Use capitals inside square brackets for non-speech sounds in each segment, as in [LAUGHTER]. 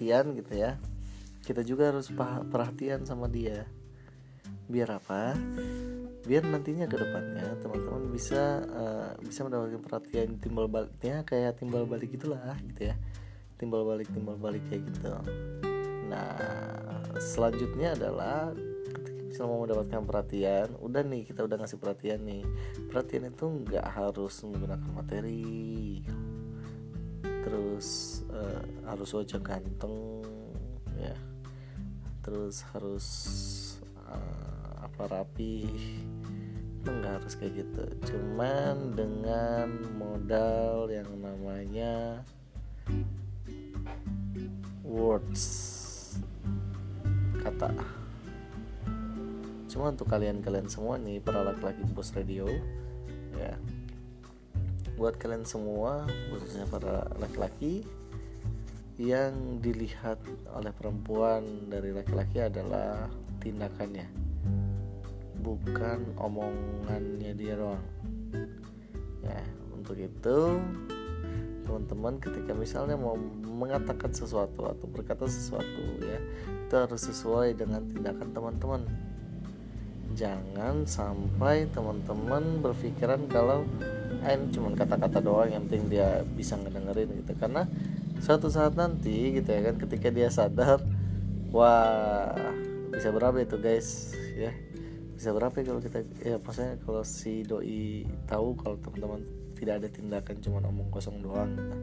perhatian gitu ya. Kita juga harus perhatian sama dia. Biar apa? Biar nantinya ke depannya teman-teman bisa uh, bisa mendapatkan perhatian timbal baliknya kayak timbal balik gitulah gitu ya. Timbal balik timbal balik kayak gitu. Nah selanjutnya adalah ketika bisa mau mendapatkan perhatian udah nih kita udah ngasih perhatian nih. Perhatian itu nggak harus menggunakan materi terus uh, harus wajah ganteng ya. Terus harus uh, apa rapi. Nggak harus kayak gitu. Cuman dengan modal yang namanya words kata. Cuma untuk kalian-kalian semua nih para laki-laki bos radio ya buat kalian semua khususnya para laki-laki yang dilihat oleh perempuan dari laki-laki adalah tindakannya. Bukan omongannya dia doang. Ya untuk itu teman-teman ketika misalnya mau mengatakan sesuatu atau berkata sesuatu ya itu harus sesuai dengan tindakan teman-teman. Jangan sampai teman-teman berpikiran kalau ah, ini cuma kata-kata doang yang penting dia bisa ngedengerin gitu. Karena suatu saat nanti gitu ya kan ketika dia sadar wah bisa berapa itu guys? Ya bisa berapa ya kalau kita ya maksudnya kalau si doi tahu kalau teman-teman tidak ada tindakan cuma omong kosong doang gitu.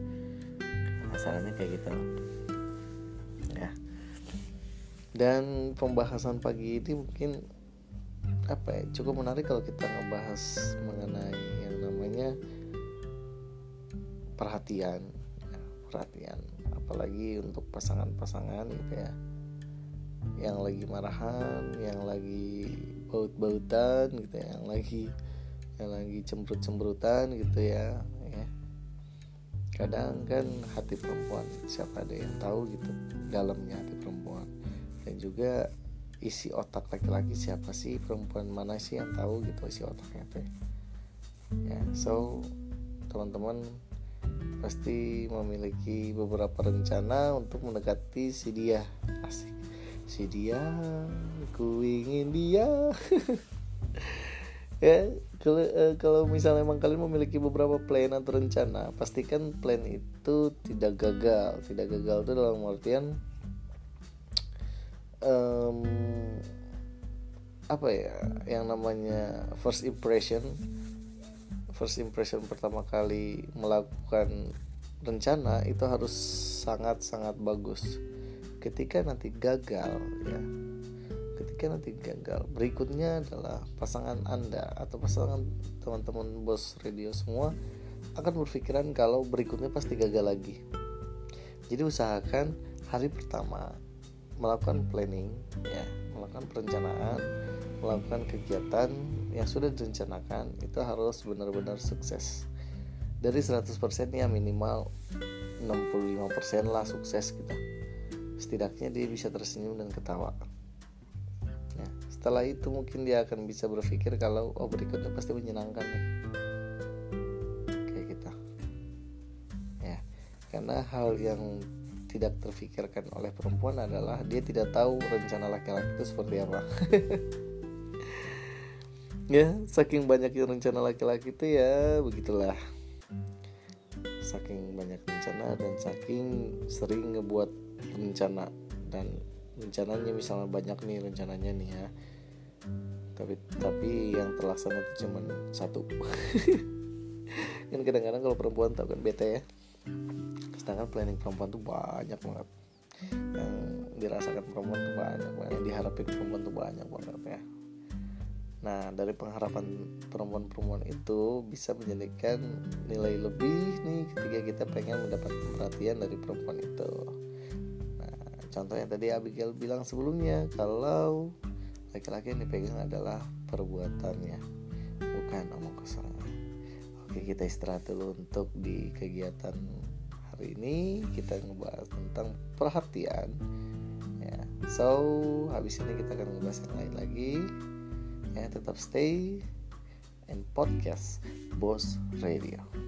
masalahnya kayak gitu. Ya. Dan pembahasan pagi ini mungkin apa ya cukup menarik kalau kita ngebahas namanya perhatian ya, perhatian. Apalagi untuk pasangan-pasangan gitu ya. Yang lagi marahan yang lagi baut-bautan gitu ya yang lagi yang lagi cemberut-cemberutan gitu ya ya. Kadang kan hati perempuan siapa ada yang tahu gitu dalamnya hati perempuan. Dan juga isi otak laki-laki siapa sih perempuan mana sih yang tahu gitu isi otaknya teh ya so teman-teman pasti memiliki beberapa rencana untuk mendekati si dia. Asik. Si dia ku ingin dia. [LAUGHS] Ya kalau uh, kalau misalnya emang kalian memiliki beberapa plan atau rencana pastikan plan itu tidak gagal. Tidak gagal itu dalam artian um, apa ya yang namanya first impression first impression pertama kali melakukan rencana itu harus sangat sangat bagus. Ketika nanti gagal ya. Ketika nanti gagal berikutnya adalah pasangan anda atau pasangan teman-teman bos radio semua akan berpikiran kalau berikutnya pasti gagal lagi. Jadi usahakan hari pertama melakukan planning ya melakukan perencanaan melakukan kegiatan yang sudah direncanakan itu harus benar-benar sukses. Dari 100% ya minimal 65% lah sukses kita setidaknya dia bisa tersenyum dan ketawa. Ya, setelah itu mungkin dia akan bisa berpikir kalau oh berikutnya pasti menyenangkan nih. Kayak kita ya karena hal yang tidak terfikirkan oleh perempuan adalah dia tidak tahu rencana laki-laki itu seperti apa. [LAUGHS] Ya saking banyaknya rencana laki-laki itu ya begitulah. Saking banyak rencana dan saking sering ngebuat rencana dan rencananya misalnya banyak nih rencananya nih ya. Tapi tapi yang terlaksana itu cuma satu. [LAUGHS] Kan kadang-kadang kalau perempuan tahu kan bete ya sedangkan planning perempuan tuh banyak banget. Yang dirasakan perempuan tuh banyak banget yang diharapin perempuan tuh banyak banget ya. Nah dari pengharapan perempuan-perempuan itu bisa menjadikan nilai lebih nih ketika kita pengen mendapat perhatian dari perempuan itu. Nah contoh yang tadi Abigail bilang sebelumnya kalau laki-laki yang dipegang adalah perbuatannya bukan omong kosongnya oke kita istirahat dulu untuk di kegiatan hari ini kita ngebahas tentang perhatian ya. So habis ini kita akan ngebahas yang lain lagi. Ya tetap stay in podcast Boss Radio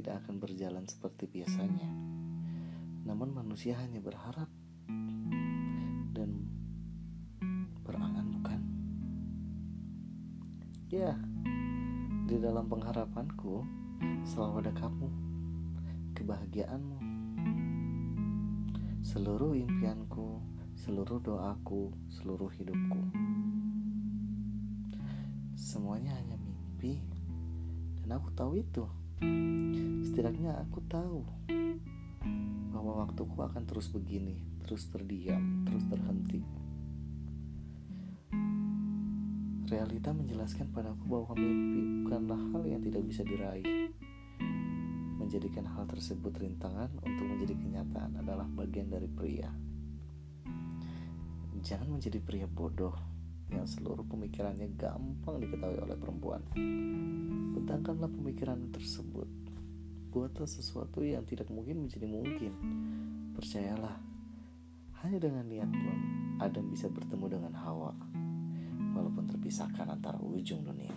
tidak akan berjalan seperti biasanya, namun manusia hanya berharap dan berangan, bukan? Ya, di dalam pengharapanku selalu ada kamu, kebahagiaanmu, seluruh impianku, seluruh doaku, seluruh hidupku. Semuanya hanya mimpi, dan aku tahu itu. Setidaknya aku tahu bahwa waktuku akan terus begini, terus terdiam, terus terhenti. Realita menjelaskan padaku bahwa mimpi bukanlah hal yang tidak bisa diraih. Menjadikan hal tersebut rintangan untuk menjadi kenyataan adalah bagian dari pria. Jangan menjadi pria bodoh yang seluruh pemikirannya gampang diketahui oleh perempuan. Bentangkanlah pemikiran tersebut. Buatlah sesuatu yang tidak mungkin menjadi mungkin. Percayalah, hanya dengan niat pun Adam bisa bertemu dengan Hawa walaupun terpisahkan antara ujung dunia.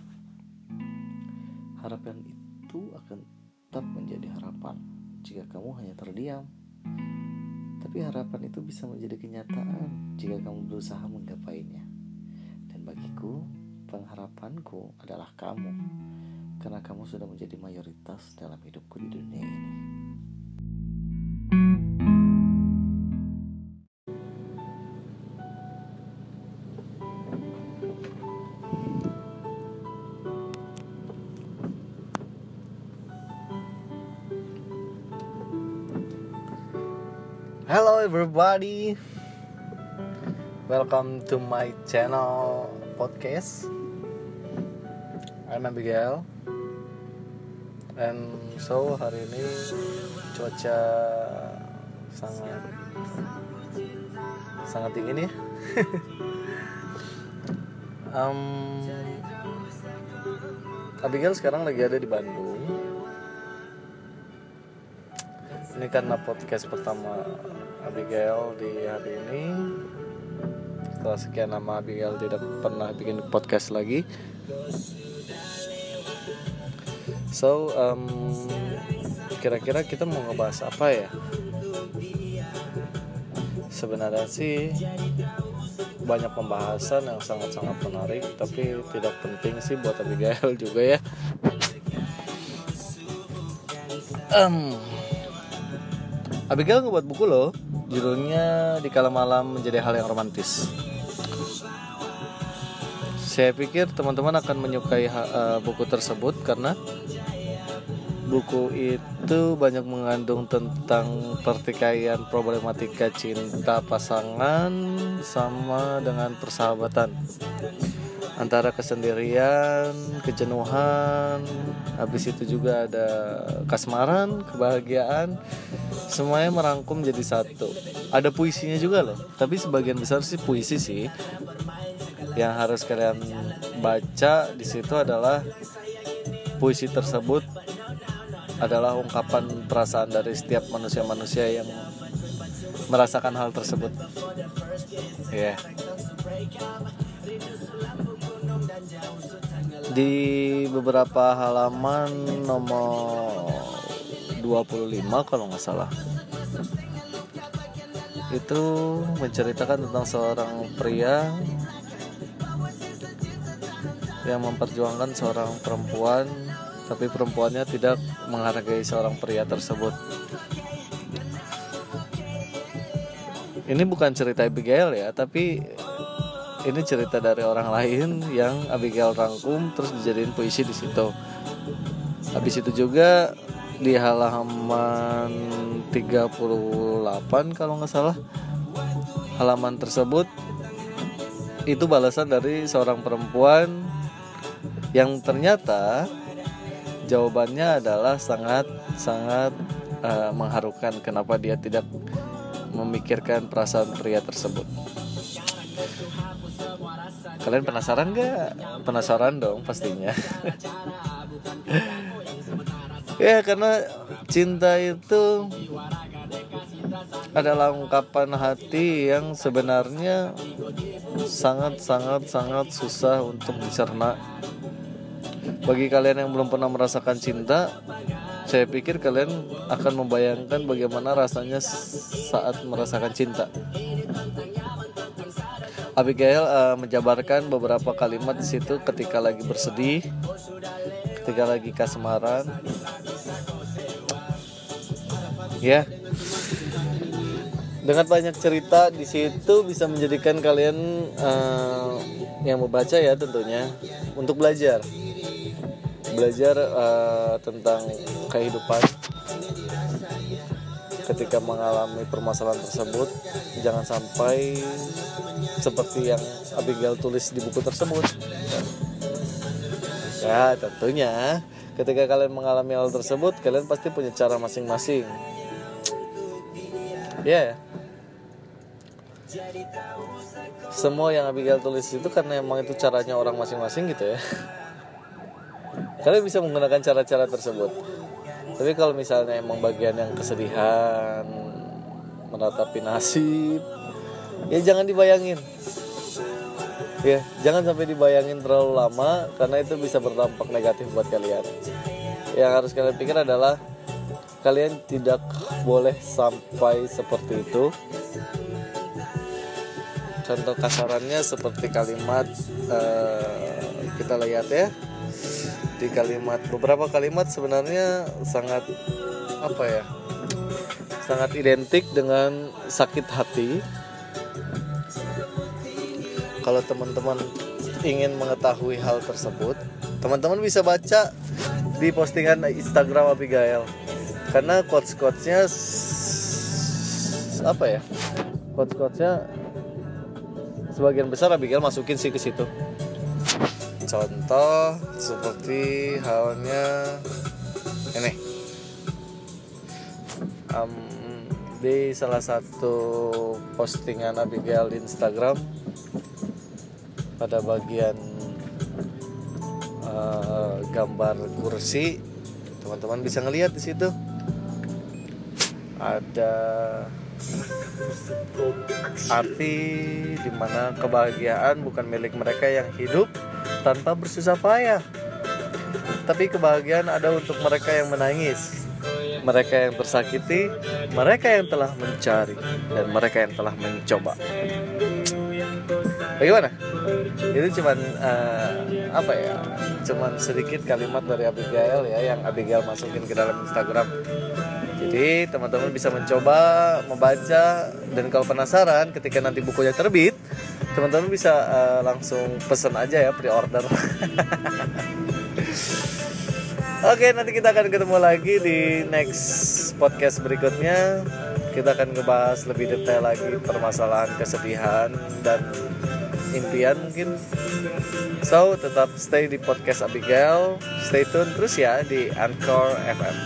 Harapan itu akan tetap menjadi harapan jika kamu hanya terdiam. Tapi harapan itu bisa menjadi kenyataan jika kamu berusaha menggapainya. Dan bagiku, pengharapanku adalah kamu, karena kamu sudah menjadi mayoritas dalam hidupku di dunia ini. Hello everybody. Welcome to my channel podcast. I'm Abigail And so hari ini cuaca sangat sangat dingin ya. [LAUGHS] Um, Abigail sekarang lagi ada di Bandung. Ini karena podcast pertama Abigail di hari ini. Setelah sekian lama Abigail tidak pernah bikin podcast lagi so um, kira-kira kita mau ngebahas apa ya? Sebenarnya sih banyak pembahasan yang sangat-sangat menarik tapi tidak penting sih buat Abigail [LAUGHS] juga ya. Um, Abigail ngebuat buku loh Judulnya Di Kala Malam Menjadi Hal Yang Romantis Saya pikir teman-teman akan menyukai uh, buku tersebut Karena Buku itu banyak mengandung tentang pertikaian problematika cinta pasangan sama dengan persahabatan antara kesendirian, kejenuhan, habis itu juga ada kasmaran, kebahagiaan, semuanya merangkum jadi satu. Ada puisinya juga loh, tapi sebagian besar sih puisi sih. Yang harus kalian baca di situ adalah puisi tersebut adalah ungkapan perasaan dari setiap manusia-manusia yang merasakan hal tersebut. Ya. Yeah di beberapa halaman nomor 25 kalau nggak salah itu menceritakan tentang seorang pria yang memperjuangkan seorang perempuan tapi perempuannya tidak menghargai seorang pria tersebut ini bukan cerita Abigail ya tapi ini cerita dari orang lain yang Abigail rangkum terus dijadiin puisi di situ. Habis itu juga di halaman 38 kalau nggak salah halaman tersebut itu balasan dari seorang perempuan yang ternyata jawabannya adalah sangat sangat uh, mengharukan kenapa dia tidak memikirkan perasaan pria tersebut. Kalian penasaran gak? Penasaran dong pastinya. [LAUGHS] ya karena cinta itu adalah ungkapan hati yang sebenarnya sangat sangat sangat susah untuk dicerna bagi kalian yang belum pernah merasakan cinta saya pikir kalian akan membayangkan bagaimana rasanya saat merasakan cinta Abigail uh, menjabarkan beberapa kalimat di situ ketika lagi bersedih, ketika lagi kasmaran. Ya. Dengan banyak cerita di situ bisa menjadikan kalian uh, yang membaca ya tentunya untuk belajar. Belajar uh, tentang kehidupan. Ketika mengalami permasalahan tersebut jangan sampai seperti yang Abigail tulis di buku tersebut. Ya tentunya. Ketika kalian mengalami hal tersebut kalian pasti punya cara masing-masing ya. Yeah. semua yang Abigail tulis itu karena emang itu caranya orang masing-masing gitu ya. [LAUGHS] Kalian bisa menggunakan cara-cara tersebut. Tapi kalau misalnya emang bagian yang kesedihan menatapi nasib ya jangan dibayangin. Ya jangan sampai dibayangin terlalu lama karena itu bisa berdampak negatif buat kalian. Yang harus kalian pikir adalah kalian tidak boleh sampai seperti itu. Contoh kasarannya seperti kalimat uh, kita lihat ya. Di kalimat beberapa kalimat sebenarnya sangat apa ya sangat identik dengan sakit hati. Kalau teman-teman ingin mengetahui hal tersebut teman-teman bisa baca di postingan Instagram Abigail karena quotes-quotesnya apa ya? Quotes-quotesnya sebagian besar Abigail masukin sih ke situ. Contoh seperti halnya ini. Um, di salah satu postingan Abigail di Instagram pada bagian uh, gambar kursi teman-teman bisa ngelihat di situ ada arti di mana kebahagiaan bukan milik mereka yang hidup tanpa bersusah payah. Tapi kebahagiaan ada untuk mereka yang menangis, mereka yang tersakiti, mereka yang telah mencari, dan mereka yang telah mencoba. Bagaimana? Itu cuman uh, apa ya? Cuman sedikit kalimat dari Abigail ya yang Abigail masukin ke dalam Instagram. Jadi teman-teman bisa mencoba membaca dan kalau penasaran ketika nanti bukunya terbit, teman-teman bisa uh, langsung pesen aja ya pre-order [LAUGHS] Oke, nanti kita akan ketemu lagi di next podcast berikutnya. Kita akan ngebahas lebih detail lagi permasalahan kesedihan dan impian mungkin. So, tetap stay di podcast Abigail. Stay tune terus ya di Anchor FM.